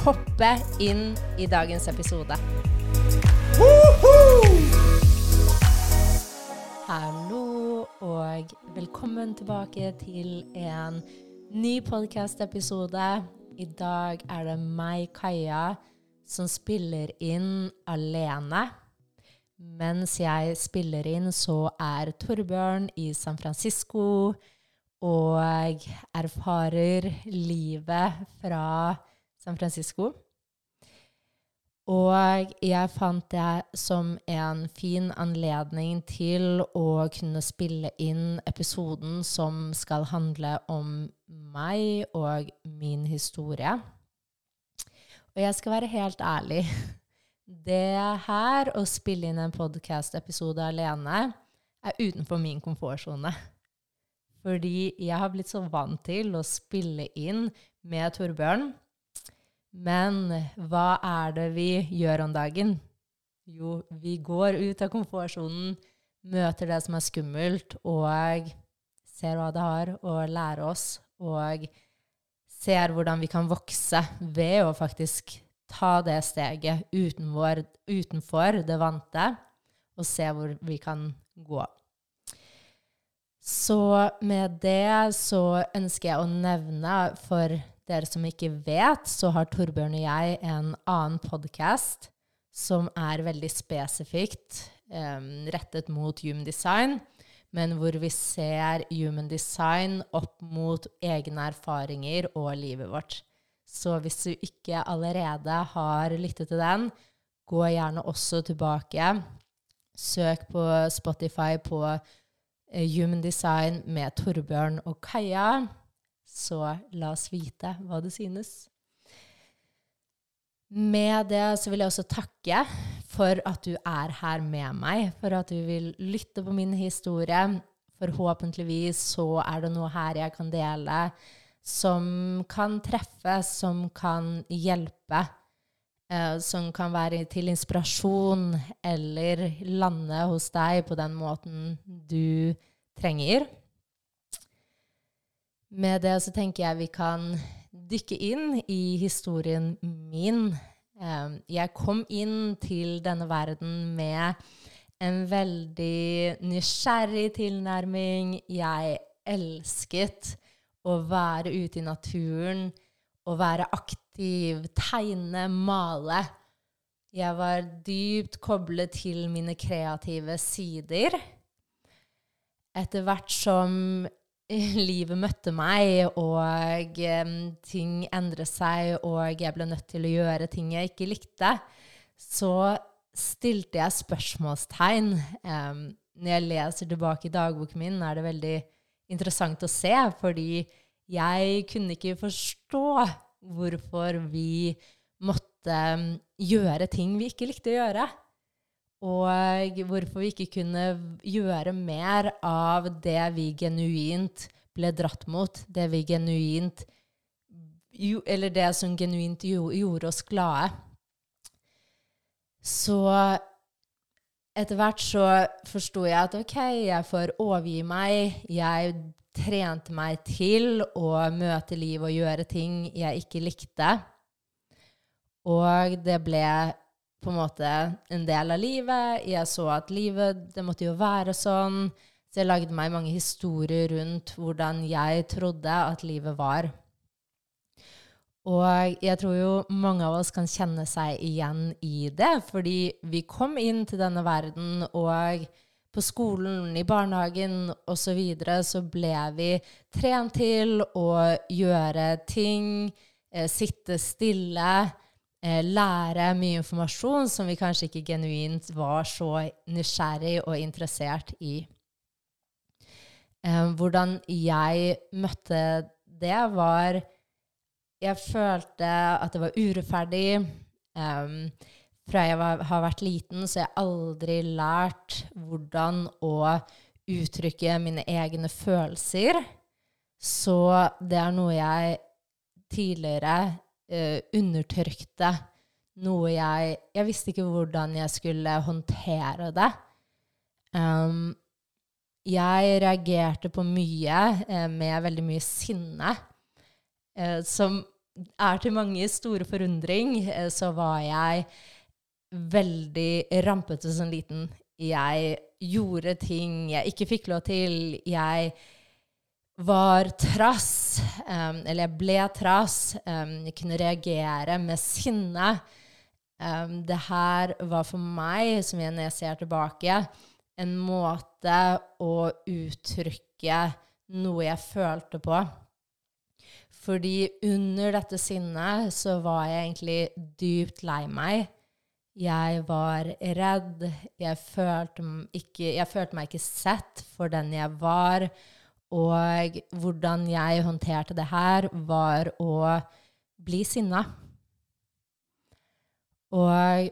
hoppe inn i dagens episode. Hallo og velkommen tilbake til en ny podkast-episode. I dag er det meg, Kaja, som spiller inn alene. Mens jeg spiller inn, så er Torbjørn i San Francisco og erfarer livet fra San Francisco. Og jeg fant det som en fin anledning til å kunne spille inn episoden som skal handle om meg og min historie. Og jeg skal være helt ærlig. Det her, å spille inn en podkast-episode alene, er utenfor min komfortsone. Fordi jeg har blitt så vant til å spille inn med Torbjørn men hva er det vi gjør om dagen? Jo, vi går ut av komfortsonen, møter det som er skummelt, og ser hva det har, å lære oss, og ser hvordan vi kan vokse ved å faktisk ta det steget utenfor, utenfor det vante, og se hvor vi kan gå. Så med det så ønsker jeg å nevne for dere som ikke vet, så har Torbjørn og jeg en annen podkast som er veldig spesifikt um, rettet mot human design, men hvor vi ser human design opp mot egne erfaringer og livet vårt. Så hvis du ikke allerede har lyttet til den, gå gjerne også tilbake. Søk på Spotify på eh, Human Design med Torbjørn og Kaja. Så la oss vite hva du synes. Med det så vil jeg også takke for at du er her med meg, for at du vil lytte på min historie. Forhåpentligvis så er det noe her jeg kan dele som kan treffe, som kan hjelpe, eh, som kan være til inspirasjon eller lande hos deg på den måten du trenger. Med det så tenker jeg vi kan dykke inn i historien min. Jeg kom inn til denne verden med en veldig nysgjerrig tilnærming. Jeg elsket å være ute i naturen, å være aktiv, tegne, male. Jeg var dypt koblet til mine kreative sider. Etter hvert som livet møtte meg, og um, ting endret seg, og jeg ble nødt til å gjøre ting jeg ikke likte, så stilte jeg spørsmålstegn. Um, når jeg leser tilbake i dagboken min, er det veldig interessant å se, fordi jeg kunne ikke forstå hvorfor vi måtte gjøre ting vi ikke likte å gjøre. Og hvorfor vi ikke kunne gjøre mer av det vi genuint ble dratt mot. Det vi genuint Eller det som genuint gjorde oss glade. Så etter hvert så forsto jeg at OK, jeg får overgi meg. Jeg trente meg til å møte liv og gjøre ting jeg ikke likte. Og det ble på en måte en del av livet. Jeg så at livet det måtte jo være sånn. Så jeg lagde meg mange historier rundt hvordan jeg trodde at livet var. Og jeg tror jo mange av oss kan kjenne seg igjen i det, fordi vi kom inn til denne verden, og på skolen, i barnehagen osv. Så, videre, så ble vi trent til å gjøre ting, eh, sitte stille, lære mye informasjon som vi kanskje ikke genuint var så nysgjerrig og interessert i. Eh, hvordan jeg møtte det, var jeg følte at det var urettferdig. Um, fra jeg var, har vært liten, så jeg har aldri lært hvordan å uttrykke mine egne følelser. Så det er noe jeg tidligere uh, undertrykte. Noe jeg Jeg visste ikke hvordan jeg skulle håndtere det. Um, jeg reagerte på mye uh, med veldig mye sinne. Uh, som er til mange store forundring, så var jeg veldig rampete som liten. Jeg gjorde ting jeg ikke fikk lov til. Jeg var trass, um, eller jeg ble trass. Um, jeg kunne reagere med sinne. Um, det her var for meg, som jeg jeg ser tilbake, en måte å uttrykke noe jeg følte på. Fordi under dette sinnet så var jeg egentlig dypt lei meg. Jeg var redd. Jeg følte, ikke, jeg følte, meg ikke sett for den jeg var. Og hvordan jeg håndterte det her, var å bli sinna. Og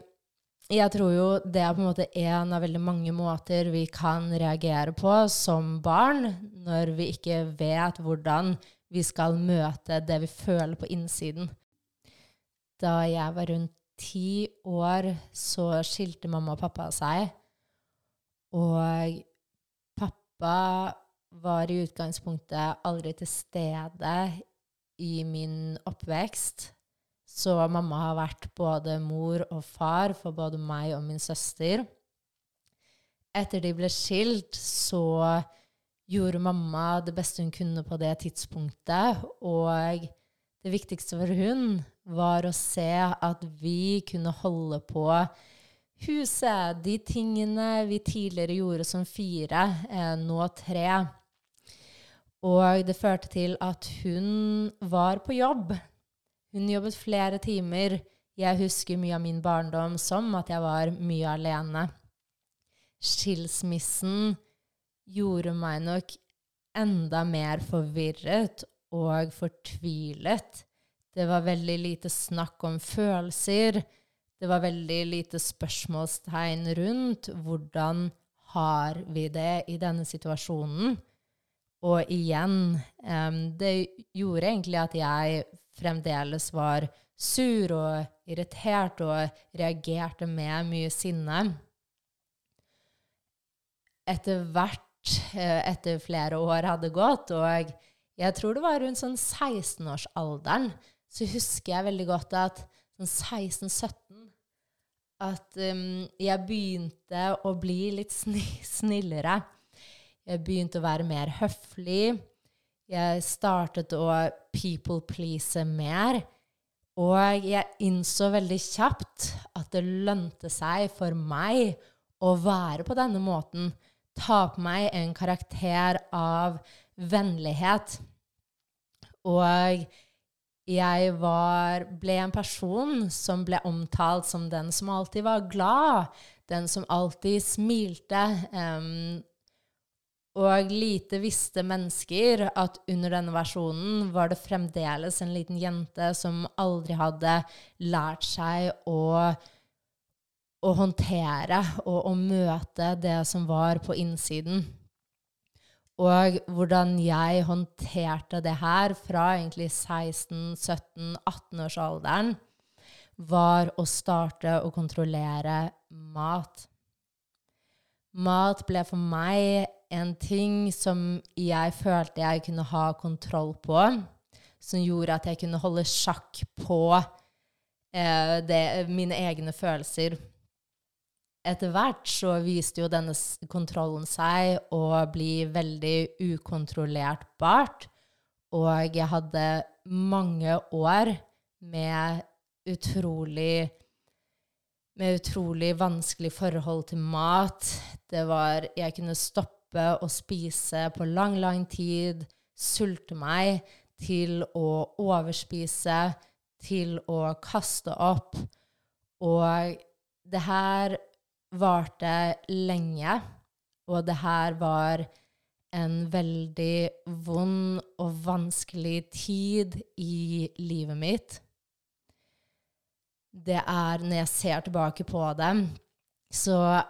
jeg tror jo det er på en måte en av veldig mange måter vi kan reagere på som barn, når vi ikke vet hvordan vi skal møte det vi føler på innsiden. Da jeg var rundt ti år så skilte mamma og pappa seg. Og pappa var i utgangspunktet aldri til stede i min oppvekst. Så mamma har vært både mor og far for både meg og min søster. Etter de ble skilt, så gjorde mamma det beste hun kunne på det tidspunktet. Og det viktigste for hun var å se at vi kunne holde på huset, de tingene vi tidligere gjorde som fire, eh, nå tre. Og det førte til at hun var på jobb. Hun jobbet flere timer. Jeg husker mye av min barndom som at jeg var mye alene. Skilsmissen gjorde meg nok enda mer forvirret og fortvilet det var veldig lite snakk om følelser. Det var veldig lite spørsmålstegn rundt hvordan har vi det i denne situasjonen. Og igjen, det gjorde egentlig at jeg fremdeles var sur og irritert og reagerte med mye sinne. Etter hvert, eh, etter flere år hadde gått, og jeg tror det var rundt sånn 16-årsalderen, så husker jeg veldig godt at sånn 16-17 At um, jeg begynte å bli litt snillere. Jeg begynte å være mer høflig. Jeg startet å people-please mer. Og jeg innså veldig kjapt at det lønte seg for meg å være på denne måten. Ta på meg en karakter av vennlighet. Og jeg var, ble en person som ble omtalt som den som alltid var glad, den som alltid smilte. Um, og lite visste mennesker at under denne versjonen var det fremdeles en liten jente som aldri hadde lært seg å, å håndtere og å møte det som var på innsiden. Og hvordan jeg håndterte det her fra egentlig 16-17-18-årsalderen, var å starte å kontrollere mat. Mat ble for meg en ting som jeg følte jeg kunne ha kontroll på, som gjorde at jeg kunne holde sjakk på eh, det, mine egne følelser etter hvert så viste jo denne kontrollen seg å bli veldig ukontrollertbart. Og jeg hadde mange år med utrolig med utrolig vanskelig forhold til mat. Det var Jeg kunne stoppe å spise på lang, lang tid, sulte meg, til å overspise, til å kaste opp. Og det her varte lenge, og det her var en veldig vond og vanskelig tid i livet mitt. Det er når jeg ser tilbake på det, så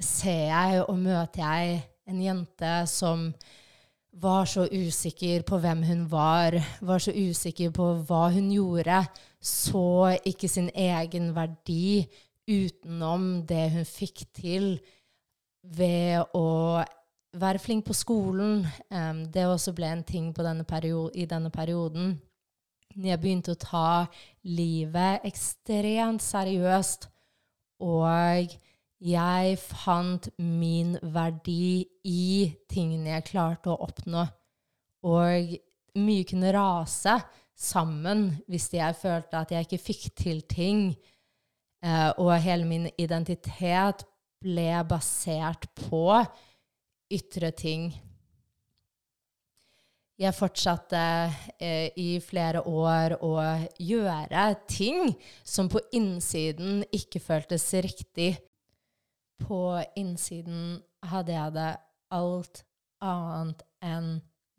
ser jeg og møter jeg en jente som var så usikker på hvem hun var, var så usikker på hva hun gjorde, så ikke sin egen verdi utenom det hun fikk til ved å være flink på skolen. Det også ble en ting denne i denne perioden. Jeg begynte å ta livet ekstremt seriøst, og jeg fant min verdi i tingene jeg klarte å oppnå. Og mye kunne rase sammen hvis jeg følte at jeg ikke fikk til ting. Uh, og hele min identitet ble basert på ytre ting. Jeg fortsatte eh, i flere år å gjøre ting som på innsiden ikke føltes riktig. På innsiden hadde jeg det alt annet enn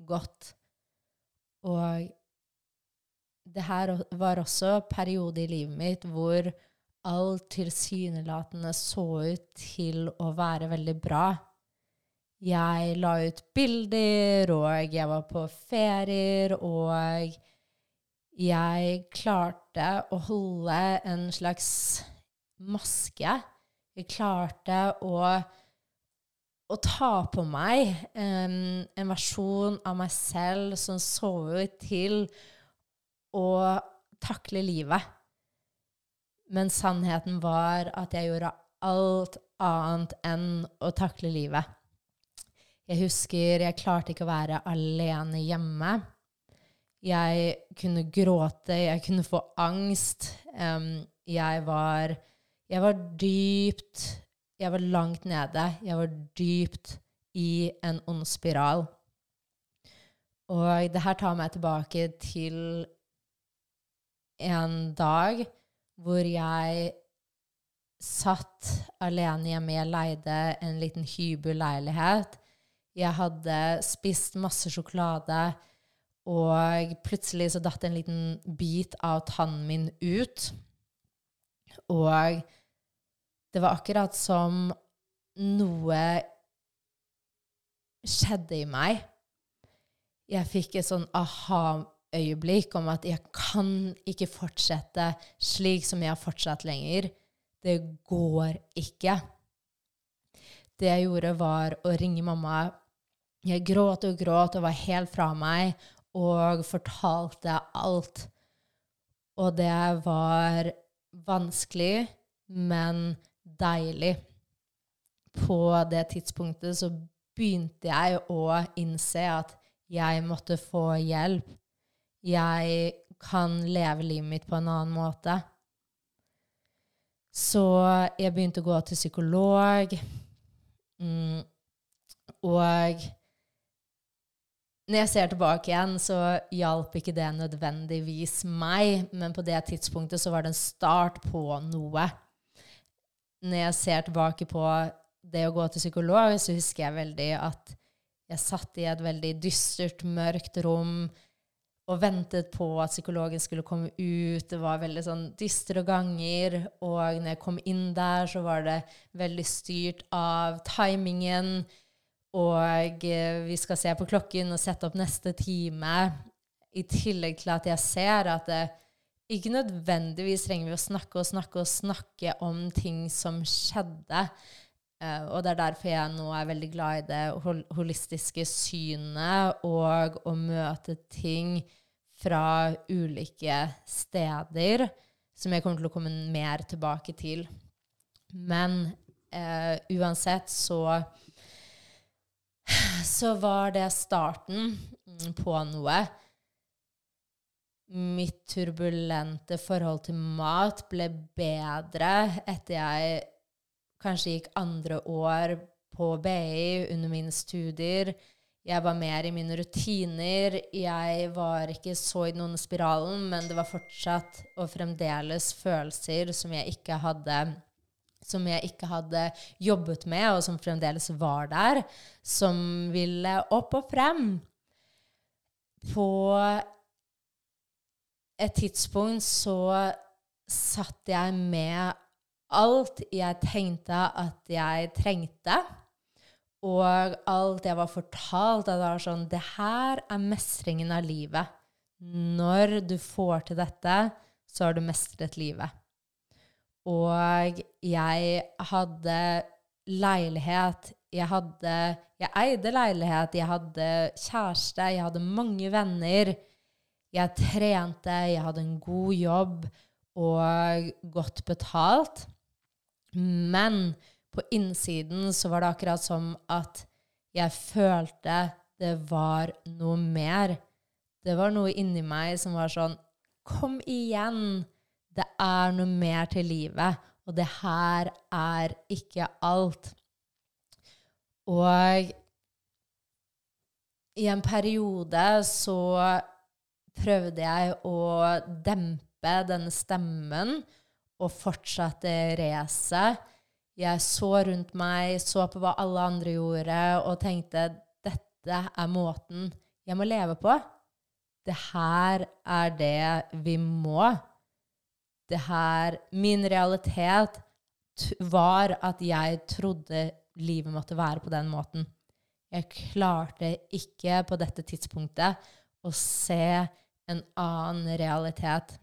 godt. Og det her var også periode i livet mitt hvor alt tilsynelatende så ut til å være veldig bra. Jeg la ut bilder, og jeg var på ferier, og jeg klarte å holde en slags maske. Jeg klarte å, å ta på meg um, en versjon av meg selv som så ut til å takle livet. Men sannheten var at jeg gjorde alt annet enn å takle livet. Jeg husker jeg klarte ikke å være alene hjemme. Jeg kunne gråte, jeg kunne få angst. Um, jeg var Jeg var dypt Jeg var langt nede. Jeg var dypt i en ond spiral. Og det her tar meg tilbake til en dag hvor jeg satt alene hjemme. Jeg leide en liten hybelleilighet. Jeg hadde spist masse sjokolade, og plutselig så datt en liten bit av tannen min ut. Og det var akkurat som noe skjedde i meg. Jeg fikk et sånn aha-øyeblikk om at jeg kan ikke fortsette slik som jeg har fortsatt lenger. Det går ikke. Det jeg gjorde, var å ringe mamma jeg gråt og gråt og var helt fra meg og fortalte alt. Og det var vanskelig, men deilig. På det tidspunktet så begynte jeg å innse at jeg måtte få hjelp. Jeg kan leve livet mitt på en annen måte. Så jeg begynte å gå til psykolog. Mm, og når jeg ser tilbake igjen, så hjalp ikke det nødvendigvis meg, men på det tidspunktet så var det en start på noe. Når jeg ser tilbake på det å gå til psykolog, så husker jeg veldig at jeg satt i et veldig dystert, mørkt rom og ventet på at psykologen skulle komme ut. Det var veldig sånn dystre ganger. Og når jeg kom inn der, så var det veldig styrt av timingen. Og eh, vi skal se på klokken og sette opp neste time. I tillegg til at jeg ser at det ikke nødvendigvis trenger vi å snakke og snakke og snakke om ting som skjedde. Uh, og det er derfor jeg nå er veldig glad i det hol holistiske synet og å møte ting fra ulike steder, som jeg kommer til å komme mer tilbake til. Men uh, uansett så så var det starten på noe. Mitt turbulente forhold til mat ble bedre etter jeg kanskje gikk andre år på BI under mine studier. Jeg var mer i mine rutiner. Jeg var ikke så i noen spiralen, men det var fortsatt og fremdeles følelser som jeg ikke hadde som jeg ikke hadde jobbet med, og som fremdeles var der, som ville opp og frem. På et tidspunkt så satt jeg med alt jeg tenkte at jeg trengte. Og alt jeg var fortalt, at det var sånn Det her er mestringen av livet. Når du får til dette, så har du mestret livet. Og jeg hadde leilighet. Jeg hadde Jeg eide leilighet, jeg hadde kjæreste, jeg hadde mange venner. Jeg trente, jeg hadde en god jobb og godt betalt. Men på innsiden så var det akkurat som at jeg følte det var noe mer. Det var noe inni meg som var sånn Kom igjen! Det er noe mer til livet, og det her er ikke alt. Og i en periode så prøvde jeg å dempe denne stemmen og fortsatte racet. Jeg så rundt meg, så på hva alle andre gjorde, og tenkte dette er måten jeg må leve på. Det her er det vi må. Det her Min realitet var at jeg trodde livet måtte være på den måten. Jeg klarte ikke på dette tidspunktet å se en annen realitet.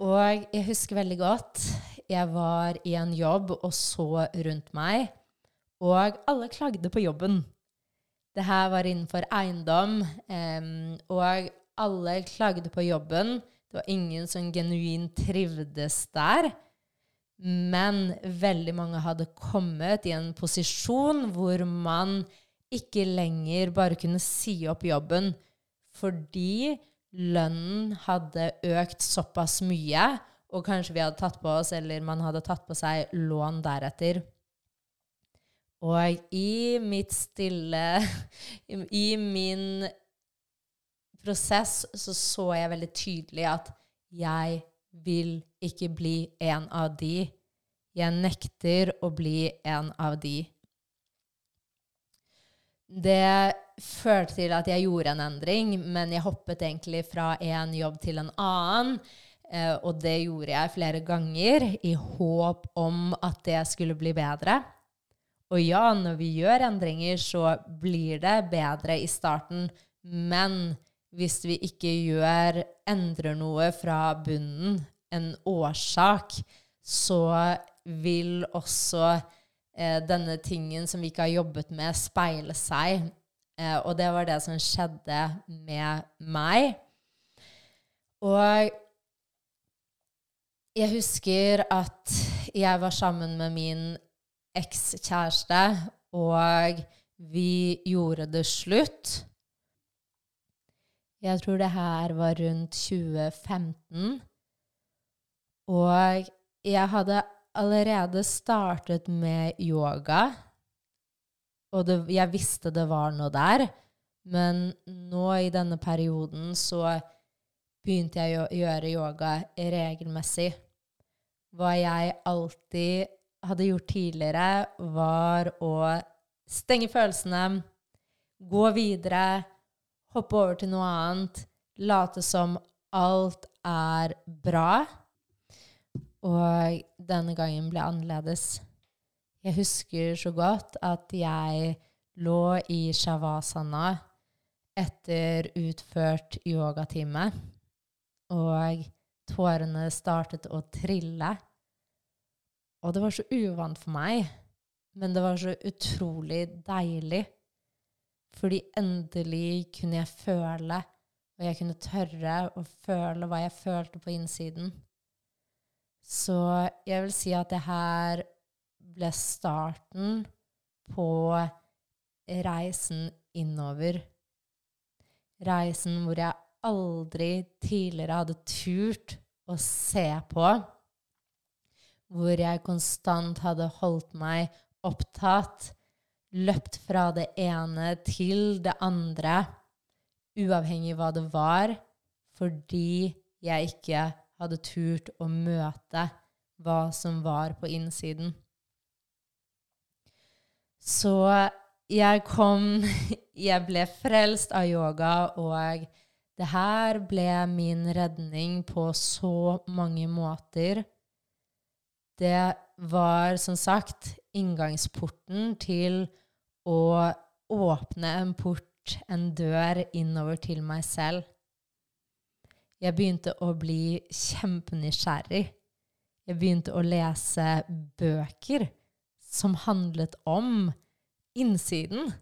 Og jeg husker veldig godt jeg var i en jobb og så rundt meg, og alle klagde på jobben. Det her var innenfor eiendom, og alle klagde på jobben. Det var ingen som genuint trivdes der. Men veldig mange hadde kommet i en posisjon hvor man ikke lenger bare kunne si opp jobben fordi lønnen hadde økt såpass mye, og kanskje vi hadde tatt på oss, eller man hadde tatt på seg lån deretter. Og i mitt stille I min prosess så så jeg veldig tydelig at jeg vil ikke bli en av de. Jeg nekter å bli en av de. Det førte til at jeg gjorde en endring, men jeg hoppet egentlig fra en jobb til en annen. Eh, og det gjorde jeg flere ganger i håp om at det skulle bli bedre. Og ja, når vi gjør endringer, så blir det bedre i starten. Men hvis vi ikke gjør, endrer noe fra bunnen, en årsak, så vil også denne tingen som vi ikke har jobbet med, speile seg. Eh, og det var det som skjedde med meg. Og jeg husker at jeg var sammen med min ekskjæreste, og vi gjorde det slutt. Jeg tror det her var rundt 2015. Og jeg hadde allerede startet med yoga, og det, jeg visste det var noe der. Men nå i denne perioden så begynte jeg å gjøre yoga regelmessig. Hva jeg alltid hadde gjort tidligere, var å stenge følelsene, gå videre, hoppe over til noe annet, late som alt er bra. Og denne gangen ble annerledes. Jeg husker så godt at jeg lå i shavasana etter utført yogatime, og tårene startet å trille. Og det var så uvant for meg, men det var så utrolig deilig. Fordi endelig kunne jeg føle, og jeg kunne tørre å føle hva jeg følte på innsiden. Så jeg vil si at det her ble starten på reisen innover. Reisen hvor jeg aldri tidligere hadde turt å se på hvor jeg konstant hadde holdt meg opptatt, løpt fra det ene til det andre, uavhengig hva det var, fordi jeg ikke hadde turt å møte hva som var på innsiden. Så jeg kom Jeg ble frelst av yoga, og det her ble min redning på så mange måter. Det var som sagt inngangsporten til å åpne en port, en dør, innover til meg selv. Jeg begynte å bli kjempenysgjerrig. Jeg begynte å lese bøker som handlet om innsiden,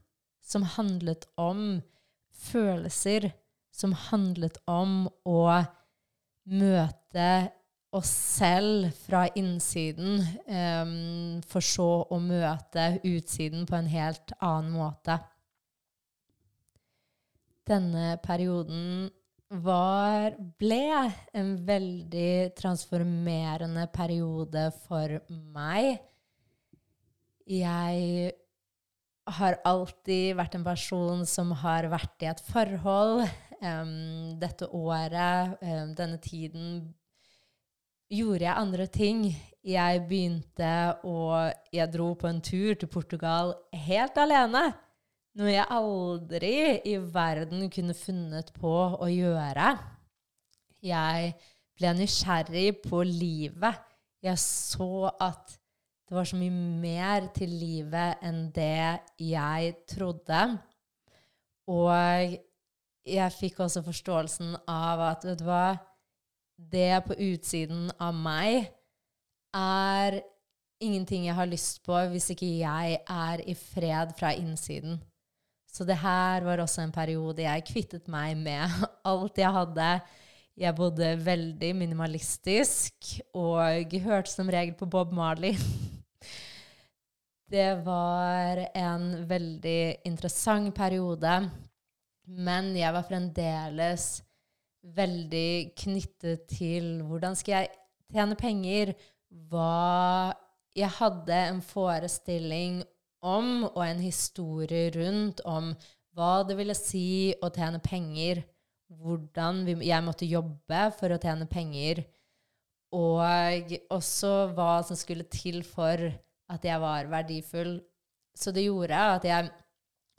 som handlet om følelser, som handlet om å møte oss selv fra innsiden, um, for så å møte utsiden på en helt annen måte. Denne perioden var, ble en veldig transformerende periode for meg. Jeg har alltid vært en person som har vært i et forhold. Um, dette året, um, denne tiden, gjorde jeg andre ting. Jeg begynte å Jeg dro på en tur til Portugal helt alene. Noe jeg aldri i verden kunne funnet på å gjøre. Jeg ble nysgjerrig på livet. Jeg så at det var så mye mer til livet enn det jeg trodde. Og jeg fikk også forståelsen av at vet du hva, det på utsiden av meg er ingenting jeg har lyst på hvis ikke jeg er i fred fra innsiden. Så det her var også en periode jeg kvittet meg med alt jeg hadde. Jeg bodde veldig minimalistisk og hørte som regel på Bob Marley. Det var en veldig interessant periode, men jeg var fremdeles veldig knyttet til hvordan skal jeg tjene penger? Hva Jeg hadde en forestilling om og en historie rundt om hva det ville si å tjene penger, hvordan jeg måtte jobbe for å tjene penger, og også hva som skulle til for at jeg var verdifull. Så det gjorde at jeg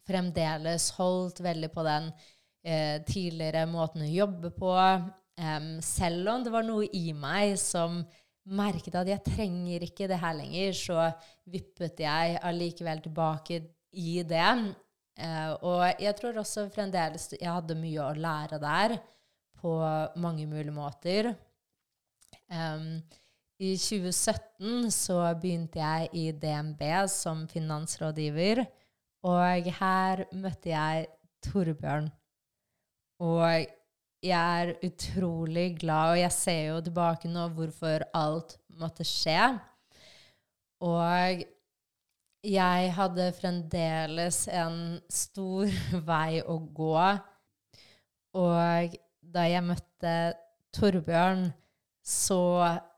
fremdeles holdt veldig på den eh, tidligere måten å jobbe på. Um, selv om det var noe i meg som merket at jeg trenger ikke det her lenger, så vippet jeg allikevel tilbake i det. Uh, og jeg tror også fremdeles jeg hadde mye å lære der, på mange mulige måter. Um, I 2017 så begynte jeg i DNB som finansrådgiver, og her møtte jeg Torbjørn. Og jeg er utrolig glad, og jeg ser jo tilbake nå hvorfor alt måtte skje. Og jeg hadde fremdeles en stor vei å gå. Og da jeg møtte Torbjørn, så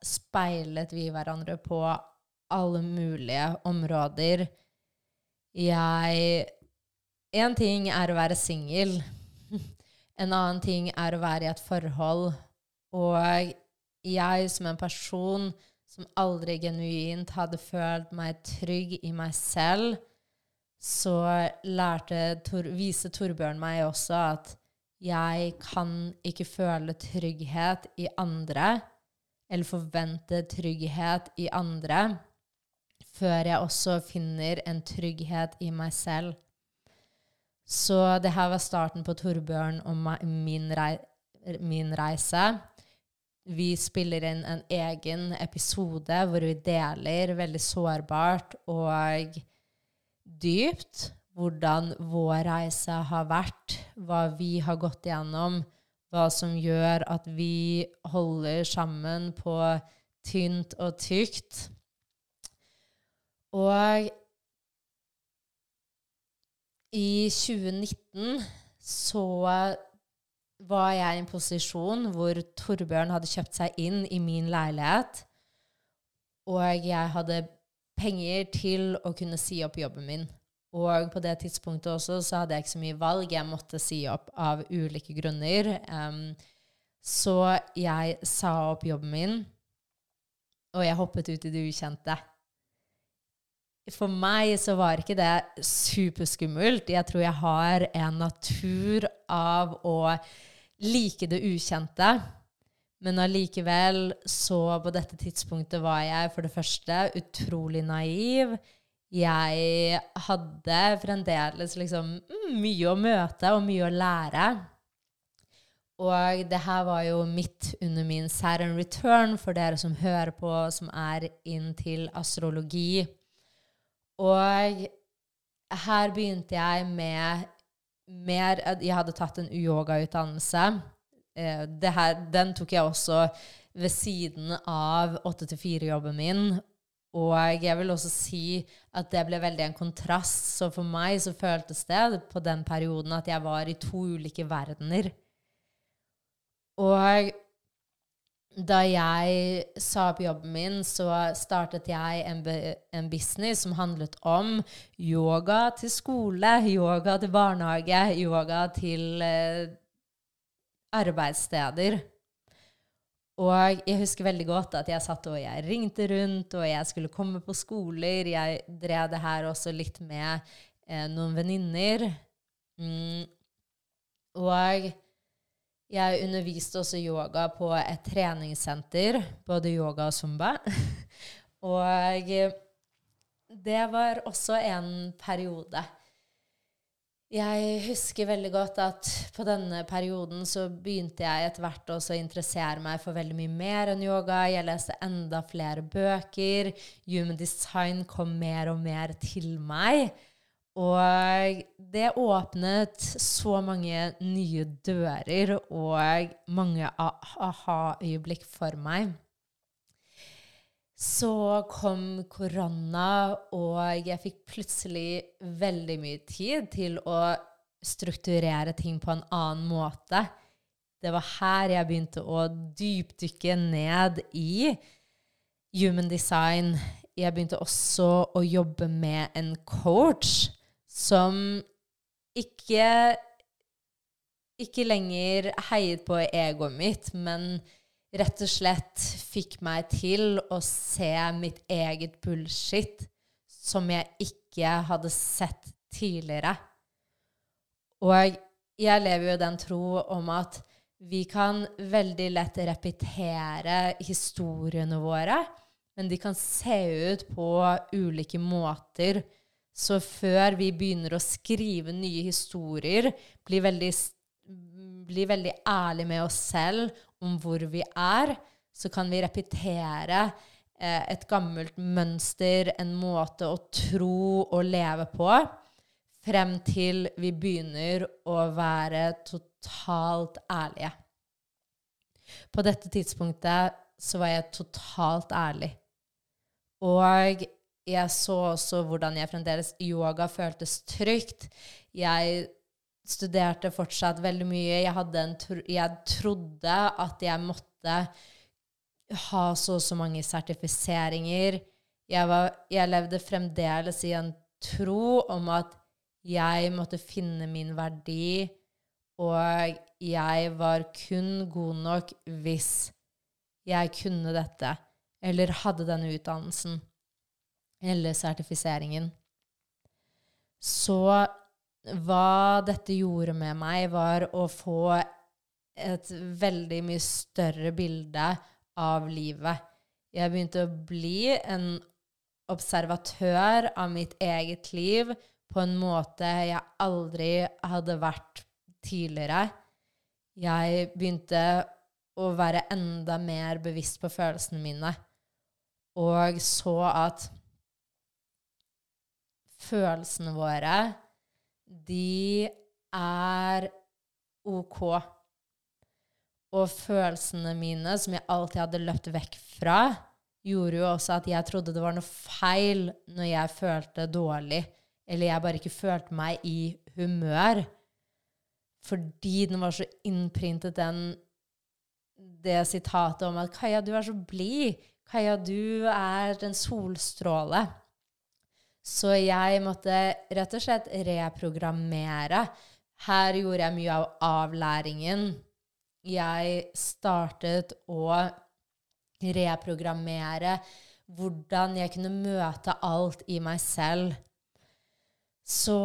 speilet vi hverandre på alle mulige områder. Jeg Én ting er å være singel. En annen ting er å være i et forhold. Og jeg som en person som aldri genuint hadde følt meg trygg i meg selv, så Tor, viste Torbjørn meg også at jeg kan ikke føle trygghet i andre, eller forvente trygghet i andre, før jeg også finner en trygghet i meg selv. Så det her var starten på Torbjørn og min, rei min reise. Vi spiller inn en egen episode hvor vi deler veldig sårbart og dypt hvordan vår reise har vært, hva vi har gått igjennom, hva som gjør at vi holder sammen på tynt og tykt. Og i 2019 så var jeg i en posisjon hvor Torbjørn hadde kjøpt seg inn i min leilighet, og jeg hadde penger til å kunne si opp jobben min. Og på det tidspunktet også så hadde jeg ikke så mye valg. Jeg måtte si opp av ulike grunner. Um, så jeg sa opp jobben min. og jeg hoppet ut i det ukjente. For meg så var ikke det superskummelt. Jeg tror jeg har en natur av å like det ukjente. Men allikevel så på dette tidspunktet var jeg for det første utrolig naiv. Jeg hadde fremdeles liksom mm, mye å møte og mye å lære. Og det her var jo midt under min Saturn return for dere som hører på, som er inn til astrologi. Og her begynte jeg med mer Jeg hadde tatt en yogautdannelse. Her, den tok jeg også ved siden av 8-4-jobben min. Og jeg vil også si at det ble veldig en kontrast. Så for meg så føltes det på den perioden at jeg var i to ulike verdener. Og da jeg sa opp jobben min, så startet jeg en, en, business som handlet om yoga til skole, yoga til barnehage, yoga til eh, arbeidssteder. Og jeg husker veldig godt at jeg satt og jeg ringte rundt, og jeg skulle komme på skoler. Jeg drev det her også litt med eh, noen venninner. Mm. Og jeg underviste også yoga på et treningssenter, både yoga og zumba. og det var også en periode. Jeg husker veldig godt at på denne perioden så begynte jeg etter hvert også å interessere meg for veldig mye mer enn yoga. Jeg leste enda flere bøker. Human design kom mer og mer til meg. Og det åpnet så mange nye dører og mange aha-øyeblikk for meg. Så kom korona, og jeg fikk plutselig veldig mye tid til å strukturere ting på en annen måte. Det var her jeg begynte å dypdykke ned i human design. Jeg begynte også å jobbe med en coach som ikke ikke lenger heiet på egoet mitt, men rett og slett fikk meg til å se mitt eget bullshit som jeg ikke hadde sett tidligere. Og jeg lever jo den tro om at vi kan veldig lett repetere historiene våre, men de kan se ut på ulike måter så før vi begynner å skrive nye historier, bli veldig, bli veldig ærlig med oss selv om hvor vi er, så kan vi repetere eh, et gammelt mønster, en måte å tro og leve på, frem til vi begynner å være totalt ærlige. På dette tidspunktet så var jeg totalt ærlig. Og jeg så også hvordan jeg fremdeles Yoga føltes trygt. Jeg studerte fortsatt veldig mye. Jeg, tro, jeg trodde at jeg måtte ha så og så mange sertifiseringer. Jeg, var, jeg levde fremdeles i en tro om at jeg måtte finne min verdi, og jeg var kun god nok hvis jeg kunne dette, eller hadde denne utdannelsen eller sertifiseringen. Så hva dette gjorde med meg, var å få et veldig mye større bilde av livet. Jeg begynte å bli en observatør av mitt eget liv på en måte jeg aldri hadde vært tidligere. Jeg begynte å være enda mer bevisst på følelsene mine, og så at følelsene våre, de er OK. Og følelsene mine, som jeg alltid hadde løpt vekk fra, gjorde jo også at jeg trodde det var noe feil når jeg følte dårlig, eller jeg bare ikke følte meg i humør. Fordi den var så innprintet, den, det sitatet om at 'Kaja, du er så blid'. 'Kaja, du er en solstråle'. Så jeg måtte rett og slett reprogrammere. Her gjorde jeg mye av avlæringen. Jeg startet å reprogrammere, hvordan jeg kunne møte alt i meg selv. Så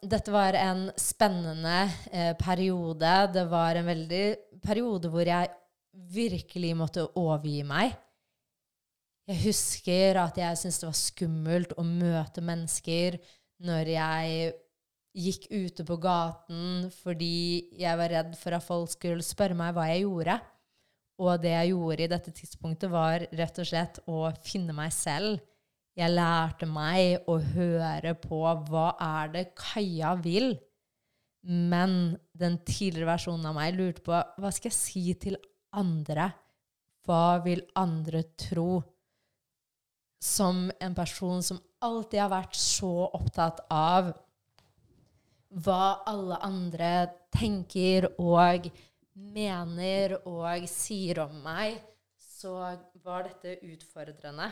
dette var en spennende eh, periode. Det var en veldig periode hvor jeg virkelig måtte overgi meg. Jeg husker at jeg syntes det var skummelt å møte mennesker når jeg gikk ute på gaten fordi jeg var redd for at folk skulle spørre meg hva jeg gjorde. Og det jeg gjorde i dette tidspunktet, var rett og slett å finne meg selv. Jeg lærte meg å høre på hva er det Kaja vil. Men den tidligere versjonen av meg lurte på hva skal jeg si til andre? Hva vil andre tro? Som en person som alltid har vært så opptatt av hva alle andre tenker og mener og sier om meg, så var dette utfordrende.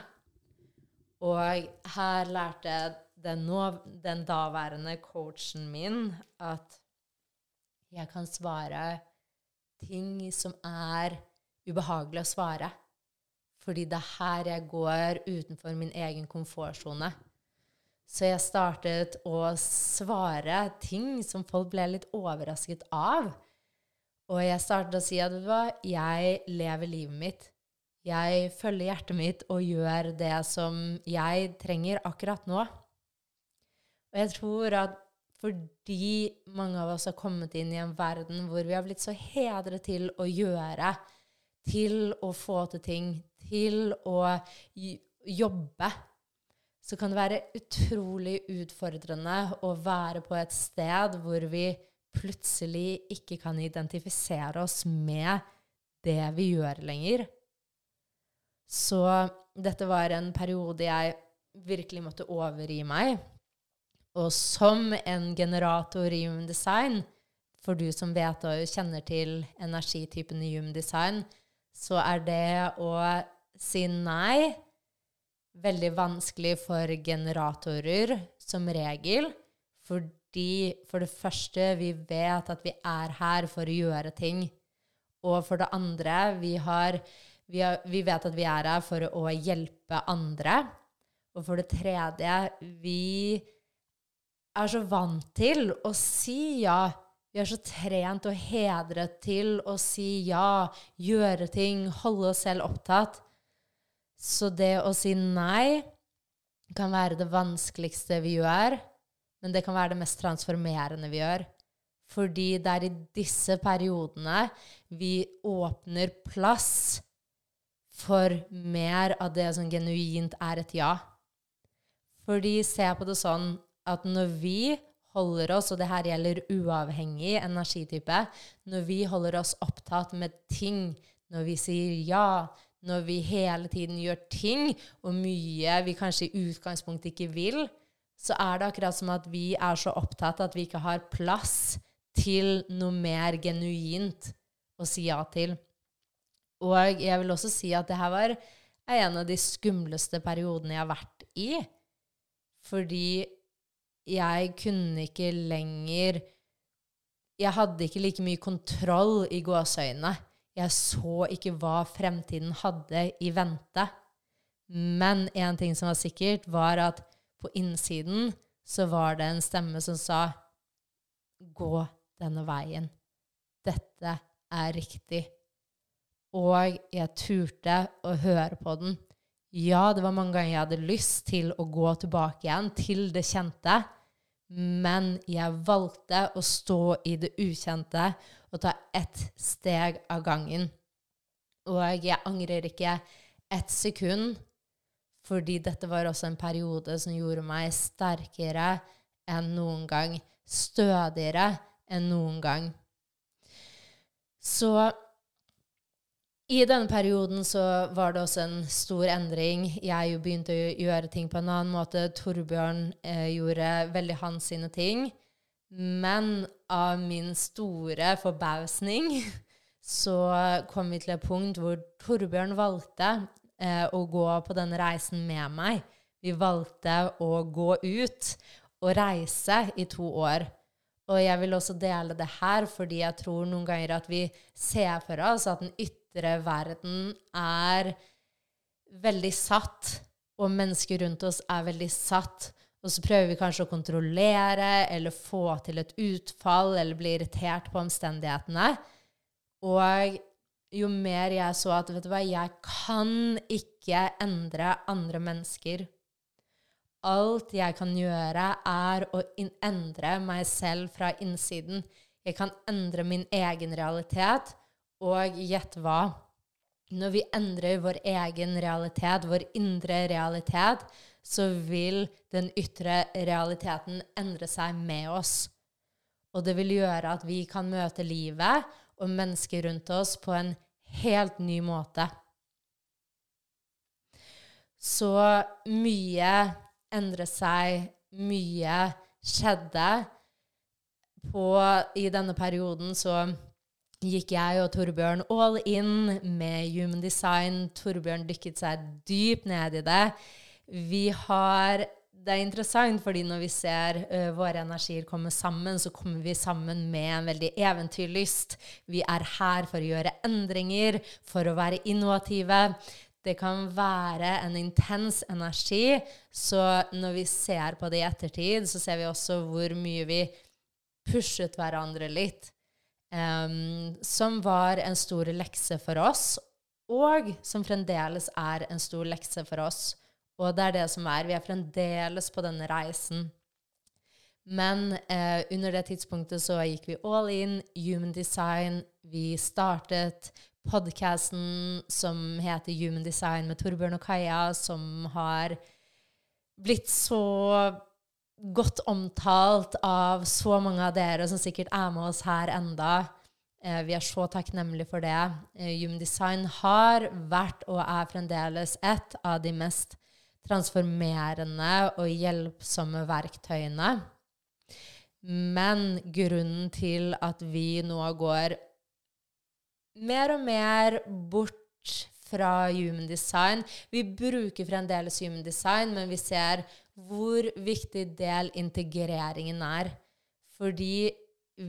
Og her lærte den, nå, den daværende coachen min at jeg kan svare ting som er ubehagelig å svare. Fordi det er her jeg går utenfor min egen komfortsone. Så jeg startet å svare ting som folk ble litt overrasket av. Og jeg startet å si at jeg lever livet mitt. Jeg følger hjertet mitt og gjør det som jeg trenger akkurat nå. Og jeg tror at fordi mange av oss har kommet inn i en verden hvor vi har blitt så hedret til å gjøre, til å få til ting, til å jobbe, så kan det være utrolig utfordrende å være på et sted hvor vi plutselig ikke kan identifisere oss med det vi gjør lenger. Så dette var en periode jeg virkelig måtte overgi meg. Og som en generator i Human Design, for du som vet og kjenner til energitypen i Human Design, så er det å si nei veldig vanskelig for generatorer som regel. Fordi for det første, vi vet at vi er her for å gjøre ting. Og for det andre, vi, har, vi, har, vi vet at vi er her for å hjelpe andre. Og for det tredje, vi er så vant til å si ja. Vi er så trent og hedret til å si ja, gjøre ting, holde oss selv opptatt. Så det å si nei kan være det vanskeligste vi gjør men det kan være det mest transformerende vi gjør. Fordi det er i disse periodene vi åpner plass for mer av det som genuint er et ja. Fordi se på det sånn at når vi holder oss, og det her gjelder uavhengig energitype, når vi holder oss opptatt med ting, når vi sier ja, når vi hele tiden gjør ting, og mye vi kanskje i utgangspunktet ikke vil, så er det akkurat som at vi er så opptatt at vi ikke har plass til noe mer genuint å si ja til. Og jeg vil også si at det her var en av de skumleste periodene jeg har vært i. Fordi jeg kunne ikke lenger Jeg hadde ikke like mye kontroll i gåseøynene. Jeg så ikke hva fremtiden hadde i vente. Men én ting som var sikkert, var at på innsiden så var det en stemme som sa Gå denne veien. Dette er riktig. Og jeg turte å høre på den. Ja, det var mange ganger jeg hadde lyst til å gå tilbake igjen til det kjente, men jeg valgte å stå i det ukjente og ta ett steg av gangen. Og jeg angrer ikke ett sekund fordi dette var også en periode som gjorde meg sterkere enn noen gang. Stødigere enn noen gang. Så i denne perioden så var det også en stor endring. Jeg begynte å gjøre ting på en annen måte. Torbjørn eh, gjorde veldig hans sine ting. Men av min store forbausning så kom vi til et punkt hvor Torbjørn valgte eh, å gå på denne reisen med meg. Vi valgte å gå ut og reise i to år. Og jeg vil også dele det her fordi jeg tror noen ganger at vi ser for oss at den ytre verden er veldig satt, og mennesker rundt oss er veldig satt. Og så prøver vi kanskje å kontrollere eller få til et utfall eller bli irritert på omstendighetene. Og jo mer jeg så at vet du hva, jeg kan ikke endre andre mennesker. Alt jeg kan gjøre, er å endre meg selv fra innsiden. Jeg kan endre min egen realitet. Og gjett hva? Når vi endrer vår egen realitet, vår indre realitet, så vil den ytre realiteten endre seg med oss. Og det vil gjøre at vi kan møte livet og mennesker rundt oss på en helt ny måte. Så mye endret seg, mye skjedde. På, I denne perioden så gikk jeg og Torbjørn all in med human design. Torbjørn dykket seg dypt ned i det. Vi har det er interessant, fordi når vi ser uh, våre energier komme sammen, så kommer vi sammen med en veldig eventyrlyst. Vi er her for å gjøre endringer, for å være innovative. Det kan være en intens energi, så når vi ser på det i ettertid, så ser vi også hvor mye vi pushet hverandre litt. Um, som var en stor lekse for oss, og som fremdeles er en stor lekse for oss. Og det er det som er. Vi er fremdeles på denne reisen. Men eh, under det tidspunktet så gikk vi all in, human design. Vi startet podkasten som heter Human Design med Torbjørn og Kaja, som har blitt så godt omtalt av så mange av dere som sikkert er med oss her enda. Eh, vi er så takknemlige for det. Eh, Human Design har vært og er fremdeles et av de mest transformerende og hjelpsomme verktøyene. Men grunnen til at vi nå går mer og mer bort fra human design Vi bruker fremdeles human design, men vi ser hvor viktig del integreringen er. Fordi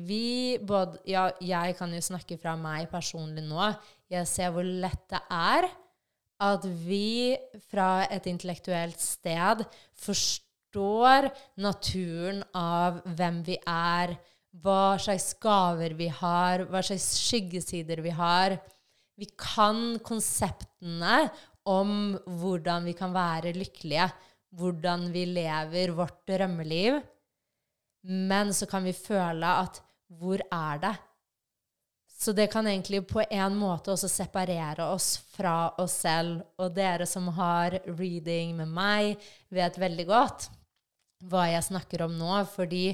vi både Ja, jeg kan jo snakke fra meg personlig nå. Jeg ser hvor lett det er at vi fra et intellektuelt sted forstår naturen av hvem vi er, hva slags gaver vi har, hva slags skyggesider vi har. Vi kan konseptene om hvordan vi kan være lykkelige, hvordan vi lever vårt drømmeliv. Men så kan vi føle at hvor er det? Så det kan egentlig på en måte også separere oss fra oss selv. Og dere som har reading med meg, vet veldig godt hva jeg snakker om nå. Fordi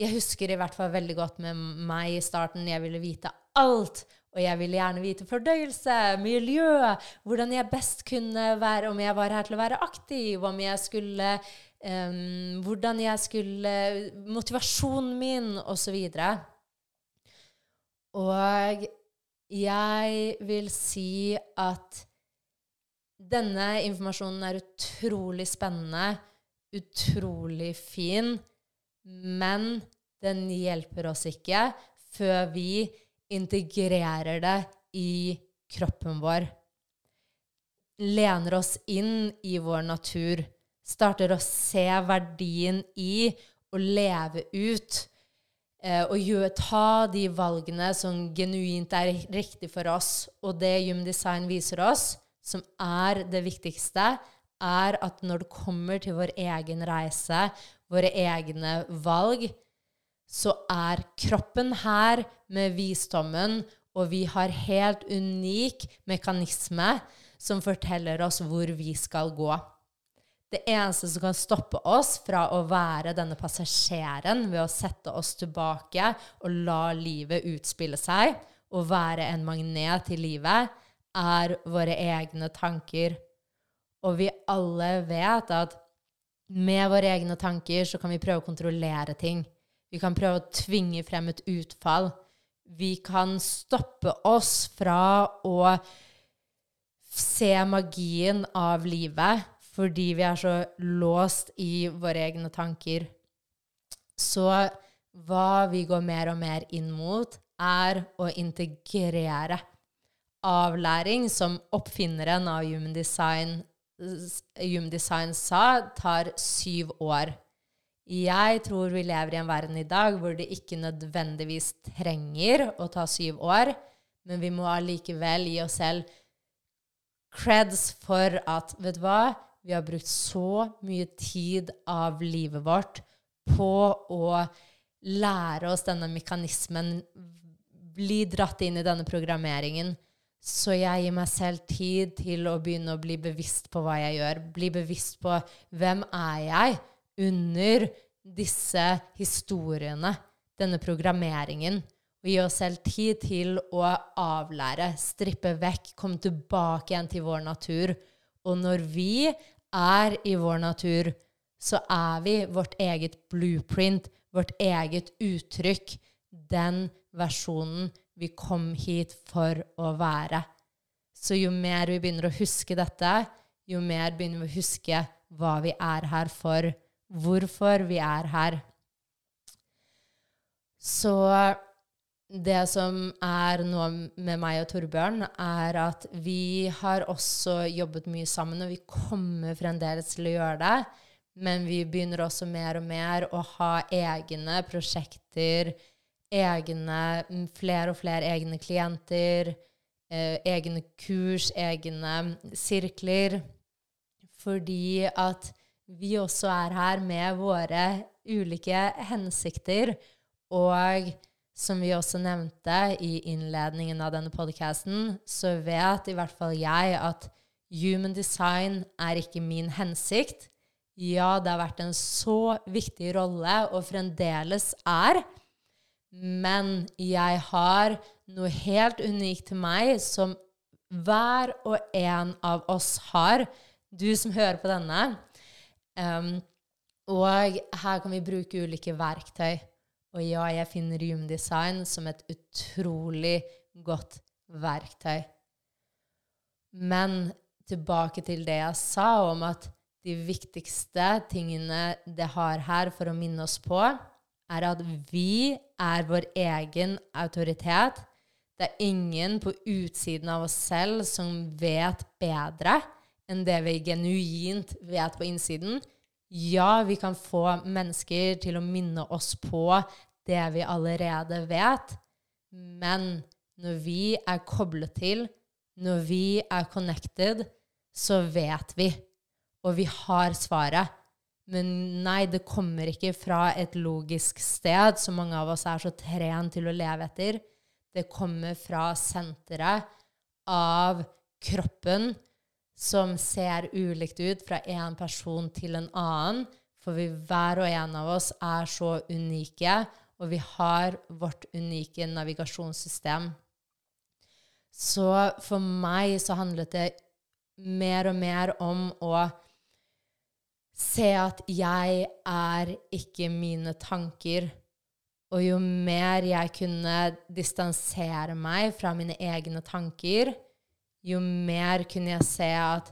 jeg husker i hvert fall veldig godt med meg i starten. Jeg ville vite alt. Og jeg ville gjerne vite fordøyelse, miljø, hvordan jeg best kunne være, om jeg var her til å være aktiv, om jeg skulle um, Hvordan jeg skulle Motivasjonen min, osv. Og jeg vil si at denne informasjonen er utrolig spennende, utrolig fin, men den hjelper oss ikke før vi integrerer det i kroppen vår. Lener oss inn i vår natur. Starter å se verdien i å leve ut og gjør, ta de valgene som genuint er riktig for oss. Og det Human Design viser oss, som er det viktigste, er at når det kommer til vår egen reise, våre egne valg, så er kroppen her med visdommen, og vi har helt unik mekanisme som forteller oss hvor vi skal gå. Det eneste som kan stoppe oss fra å være denne passasjeren ved å sette oss tilbake og la livet utspille seg og være en magnet i livet, er våre egne tanker. Og vi alle vet at med våre egne tanker så kan vi prøve å kontrollere ting. Vi kan prøve å tvinge frem et utfall. Vi kan stoppe oss fra å se magien av livet fordi vi er så låst i våre egne tanker. Så hva vi går mer og mer inn mot, er å integrere avlæring, som oppfinneren av Human Design, Human Design sa, tar syv år. Jeg tror vi lever i en verden i dag hvor det ikke nødvendigvis trenger å ta syv år, men vi må allikevel gi oss selv creds for at Vet du hva? Vi har brukt så mye tid av livet vårt på å lære oss denne mekanismen, bli dratt inn i denne programmeringen. Så jeg gir meg selv tid til å begynne å bli bevisst på hva jeg gjør. Bli bevisst på hvem er jeg under disse historiene, denne programmeringen. Og gi oss selv tid til å avlære, strippe vekk, komme tilbake igjen til vår natur. Og når vi er i vår natur, så er vi vårt eget blueprint, vårt eget uttrykk, den versjonen vi kom hit for å være. Så jo mer vi begynner å huske dette, jo mer begynner vi å huske hva vi er her for, hvorfor vi er her. Så det som er nå med meg og Torbjørn, er at vi har også jobbet mye sammen, og vi kommer fremdeles til å gjøre det. Men vi begynner også mer og mer å ha egne prosjekter, egne, flere og flere egne klienter, eh, egne kurs, egne sirkler. Fordi at vi også er her med våre ulike hensikter. Og som vi også nevnte i innledningen av denne podkasten, så vet i hvert fall jeg at human design er ikke min hensikt. Ja, det har vært en så viktig rolle, og fremdeles er. Men jeg har noe helt unikt til meg som hver og en av oss har. Du som hører på denne. Um, og her kan vi bruke ulike verktøy. Og ja, jeg finner Human som et utrolig godt verktøy. Men tilbake til det jeg sa om at de viktigste tingene det har her for å minne oss på, er at vi er vår egen autoritet. Det er ingen på utsiden av oss selv som vet bedre enn det vi genuint vet på innsiden. Ja, vi kan få mennesker til å minne oss på det vi allerede vet, men når vi er koblet til, når vi er connected, så vet vi og vi har svaret. Men nei, det kommer ikke fra et logisk sted, som mange av oss er så trent til å leve etter. Det kommer fra senteret av kroppen, som ser ulikt ut fra en person til en annen. For vi hver og en av oss er så unike, og vi har vårt unike navigasjonssystem. Så for meg så handlet det mer og mer om å se at jeg er ikke mine tanker. Og jo mer jeg kunne distansere meg fra mine egne tanker, jo mer kunne jeg se at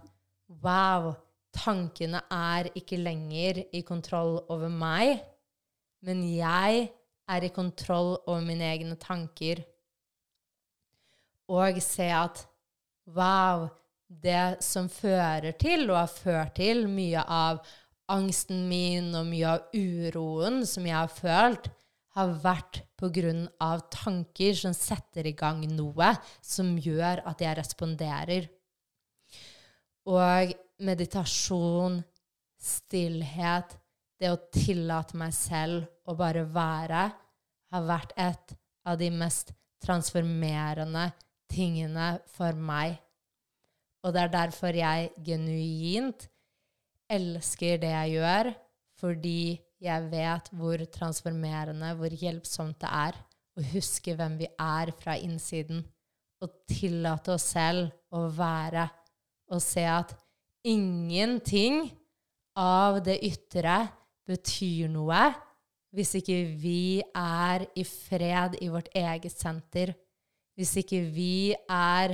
wow, tankene er ikke lenger i kontroll over meg, men jeg er i kontroll over mine egne tanker. Og se at wow, det som fører til, og har ført til, mye av angsten min og mye av uroen som jeg har følt, har vært av tanker som setter i gang noe som gjør at jeg responderer. Og meditasjon, stillhet, det å tillate meg selv å bare være, har vært et av de mest transformerende tingene for meg. Og det er derfor jeg genuint elsker det jeg gjør, fordi jeg vet hvor transformerende, hvor hjelpsomt det er å huske hvem vi er fra innsiden, og tillate oss selv å være og se at ingenting av det ytre betyr noe hvis ikke vi er i fred i vårt eget senter, hvis ikke vi er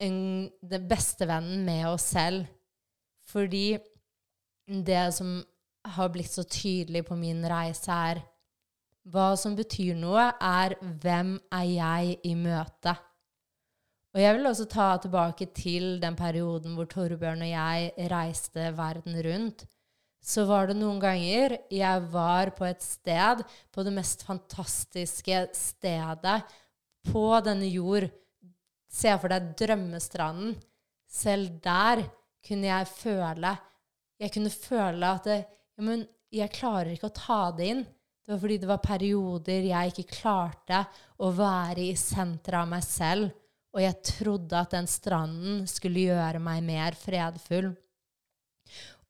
en, den beste vennen med oss selv. Fordi det som har blitt så tydelig på min reise, er hva som betyr noe, er hvem er jeg i møte? Og jeg vil også ta tilbake til den perioden hvor Torbjørn og jeg reiste verden rundt. Så var det noen ganger jeg var på et sted, på det mest fantastiske stedet på denne jord. Se for deg drømmestranden. Selv der kunne jeg føle Jeg kunne føle at det, ja, men jeg klarer ikke å ta det inn. Det var fordi det var perioder jeg ikke klarte å være i senteret av meg selv, og jeg trodde at den stranden skulle gjøre meg mer fredfull.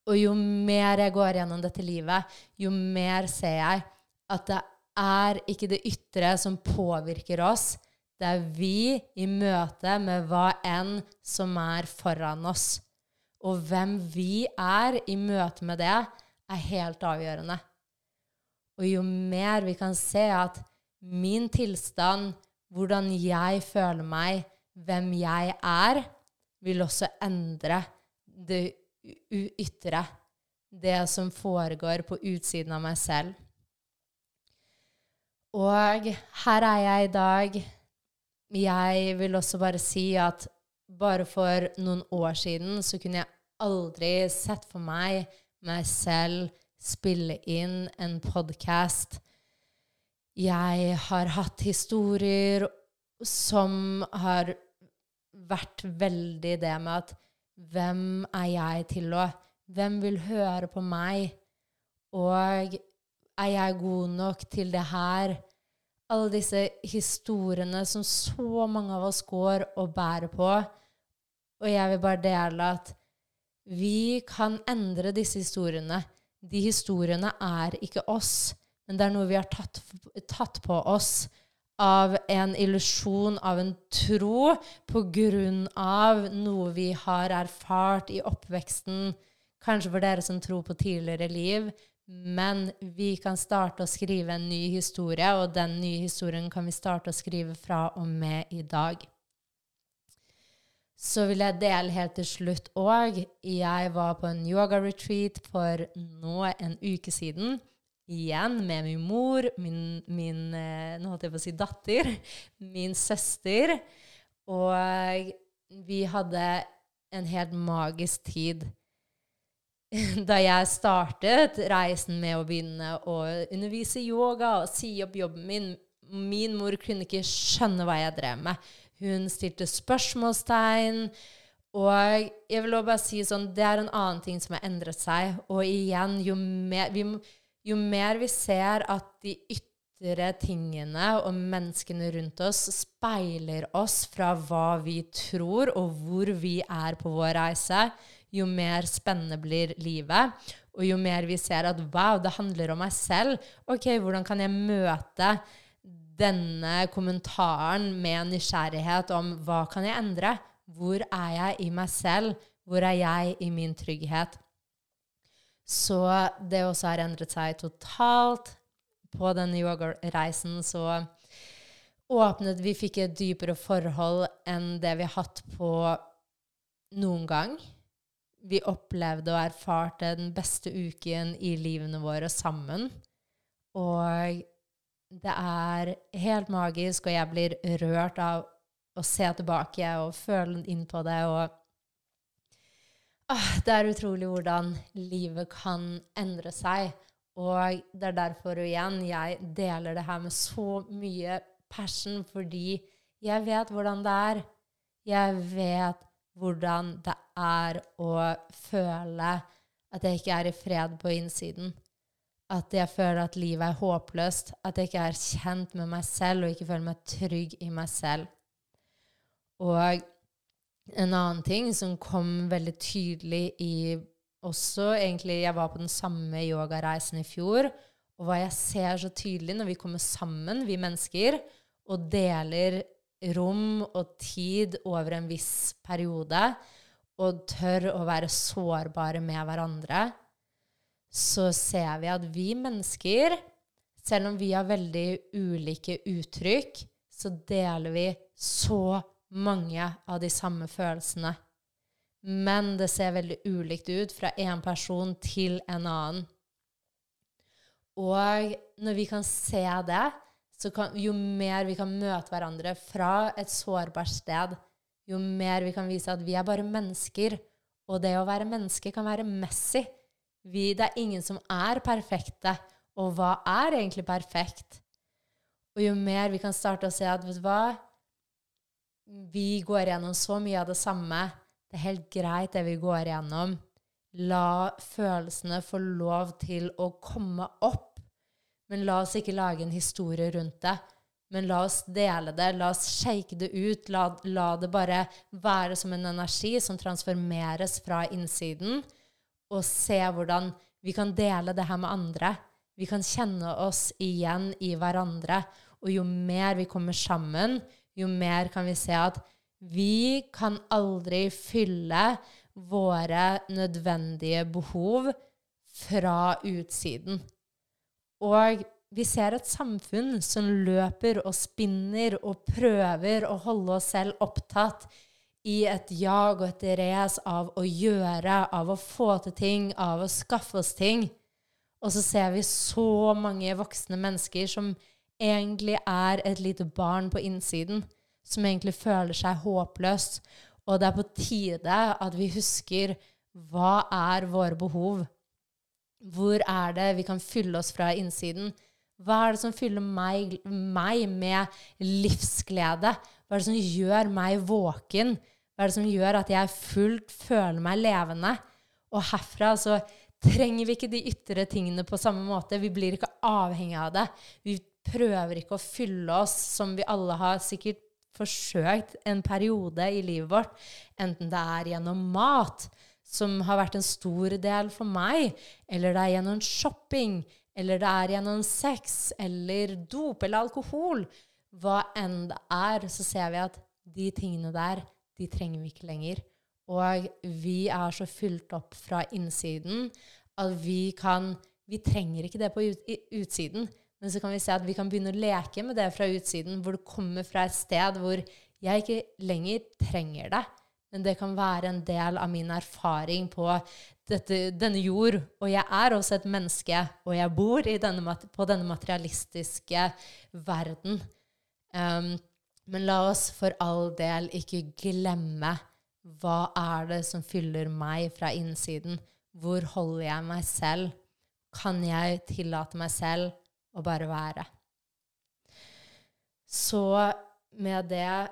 Og jo mer jeg går gjennom dette livet, jo mer ser jeg at det er ikke det ytre som påvirker oss. Det er vi i møte med hva enn som er foran oss. Og hvem vi er i møte med det, er helt avgjørende. Og jo mer vi kan se at min tilstand, hvordan jeg føler meg, hvem jeg er, vil også endre det ytre. Det som foregår på utsiden av meg selv. Og her er jeg i dag. Jeg vil også bare si at bare for noen år siden så kunne jeg aldri sett for meg meg selv spille inn en podkast. Jeg har hatt historier som har vært veldig det med at hvem er jeg til å Hvem vil høre på meg? Og er jeg god nok til det her? Alle disse historiene som så mange av oss går og bærer på. Og jeg vil bare dele at vi kan endre disse historiene de historiene er ikke oss, men det er noe vi har tatt, tatt på oss av en illusjon, av en tro, på grunn av noe vi har erfart i oppveksten, kanskje for dere som tror på tidligere liv. Men vi kan starte å skrive en ny historie, og den nye historien kan vi starte å skrive fra og med i dag. Så vil jeg dele helt til slutt òg. Jeg var på en yoga-retreat for nå en uke siden. Igjen med min mor, min, min eh, Nå holdt jeg på å si datter. Min søster. Og vi hadde en helt magisk tid. Da jeg startet reisen med å begynne å undervise yoga og si opp jobben min Min mor kunne ikke skjønne hva jeg drev med. Hun stilte spørsmålstegn. Og jeg vil også bare si sånn, det er en annen ting som har endret seg. Og igjen, jo mer vi, jo mer vi ser at de ytre tingene og menneskene rundt oss speiler oss fra hva vi tror, og hvor vi er på vår reise, jo mer spennende blir livet. Og jo mer vi ser at wow, det handler om meg selv. Ok, hvordan kan jeg møte denne kommentaren med nysgjerrighet om hva kan jeg endre? Hvor er jeg i meg selv? Hvor er jeg i min trygghet? Så det også har endret seg totalt. På denne yogareisen så åpnet vi fikk et dypere forhold enn det vi har hatt på noen gang. Vi opplevde og erfarte den beste uken i livene våre sammen. Og det er helt magisk, og jeg blir rørt av å se tilbake og føle inn på det. og ah, Det er utrolig hvordan livet kan endre seg. Og det er derfor igjen jeg deler det her med så mye passion, fordi jeg vet hvordan det er. Jeg vet hvordan det er å føle at jeg ikke er i fred på innsiden at jeg føler at livet er håpløst, at jeg ikke er kjent med meg selv og ikke føler meg trygg i meg selv. Og en annen ting som kom veldig tydelig i også egentlig Jeg var på den samme yogareisen i fjor, og hva jeg ser så tydelig når vi kommer sammen, vi mennesker, og deler rom og tid over en viss periode, og tør å være sårbare med hverandre, så ser vi at vi mennesker, selv om vi har veldig ulike uttrykk, så deler vi så mange av de samme følelsene. Men det ser veldig ulikt ut fra en person til en annen. Og når vi kan se det, så kan, jo mer vi kan møte hverandre fra et sårbart sted, jo mer vi kan vise at vi er bare mennesker, og det å være menneske kan være messy. Vi, det er ingen som er perfekte. Og hva er egentlig perfekt? Og jo mer vi kan starte å se at vet du hva, vi går gjennom så mye av det samme. Det er helt greit, det vi går gjennom. La følelsene få lov til å komme opp. Men la oss ikke lage en historie rundt det. Men la oss dele det, la oss shake det ut. La, la det bare være som en energi som transformeres fra innsiden. Og se hvordan vi kan dele det her med andre. Vi kan kjenne oss igjen i hverandre. Og jo mer vi kommer sammen, jo mer kan vi se at vi kan aldri fylle våre nødvendige behov fra utsiden. Og vi ser et samfunn som løper og spinner og prøver å holde oss selv opptatt i et jag og et race av å gjøre, av å få til ting, av å skaffe oss ting. Og så ser vi så mange voksne mennesker som egentlig er et lite barn på innsiden, som egentlig føler seg håpløst. Og det er på tide at vi husker hva er våre behov? Hvor er det vi kan fylle oss fra innsiden? Hva er det som fyller meg, meg, med livsglede? Hva er det som gjør meg våken? Hva er det som gjør at jeg fullt føler meg levende? Og herfra så trenger vi ikke de ytre tingene på samme måte. Vi blir ikke avhengig av det. Vi prøver ikke å fylle oss som vi alle har sikkert forsøkt en periode i livet vårt, enten det er gjennom mat, som har vært en stor del for meg, eller det er gjennom shopping, eller det er gjennom sex, eller dop eller alkohol. Hva enn det er, så ser vi at de tingene der, de trenger vi ikke lenger. Og vi er så fylt opp fra innsiden at vi kan Vi trenger ikke det på utsiden. Men så kan vi se at vi kan begynne å leke med det fra utsiden, hvor det kommer fra et sted hvor jeg ikke lenger trenger det. Men det kan være en del av min erfaring på dette, denne jord. Og jeg er også et menneske, og jeg bor denne, på denne materialistiske verden. Um, men la oss for all del ikke glemme hva er det som fyller meg fra innsiden. Hvor holder jeg meg selv? Kan jeg tillate meg selv å bare være. Så med det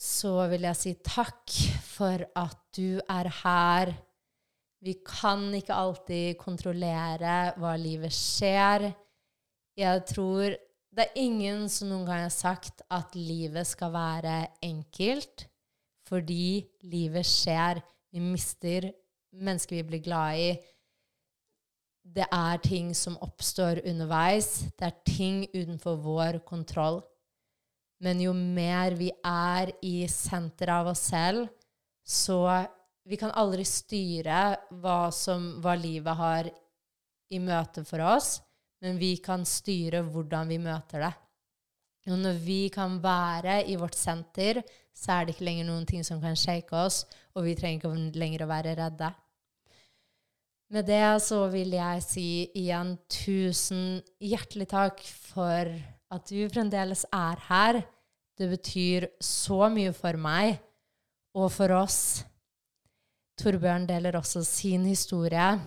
så vil jeg si takk for at du er her. Vi kan ikke alltid kontrollere hva livet skjer. Jeg tror det er ingen som noen gang har sagt at livet skal være enkelt, fordi livet skjer. Vi mister mennesker vi blir glad i det er ting som oppstår underveis. Det er ting utenfor vår kontroll. Men jo mer vi er i senteret av oss selv, så Vi kan aldri styre hva, som, hva livet har i møte for oss, men vi kan styre hvordan vi møter det. Og når vi kan være i vårt senter, så er det ikke lenger noen ting som kan shake oss, og vi trenger ikke lenger å være redde. Med det så vil jeg si igjen tusen hjertelig takk for at du fremdeles er her. Det betyr så mye for meg og for oss. Torbjørn deler også sin historie.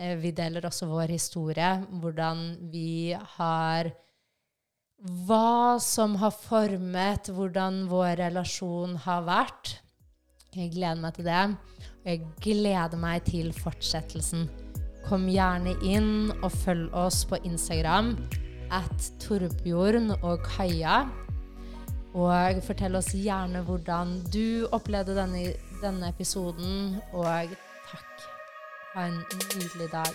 Eh, vi deler også vår historie, hvordan vi har Hva som har formet hvordan vår relasjon har vært. Jeg gleder meg til det. Og jeg gleder meg til fortsettelsen. Kom gjerne inn og følg oss på Instagram at Torbjørn og Kaja. Og fortell oss gjerne hvordan du opplevde denne, denne episoden. Og. Ha en nydelig dag.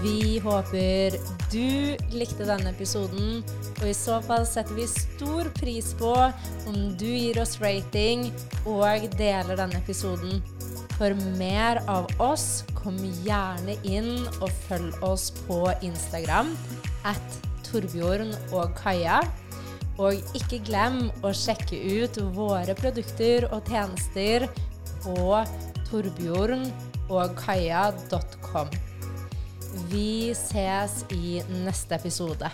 Vi håper du likte denne episoden, og i så fall setter vi stor pris på om du gir oss rating og deler denne episoden. For mer av oss, kom gjerne inn og følg oss på Instagram at Torbjørn og Kaja. Og ikke glem å sjekke ut våre produkter og tjenester på Torbjørn og Kaja.com. Vi ses i neste episode.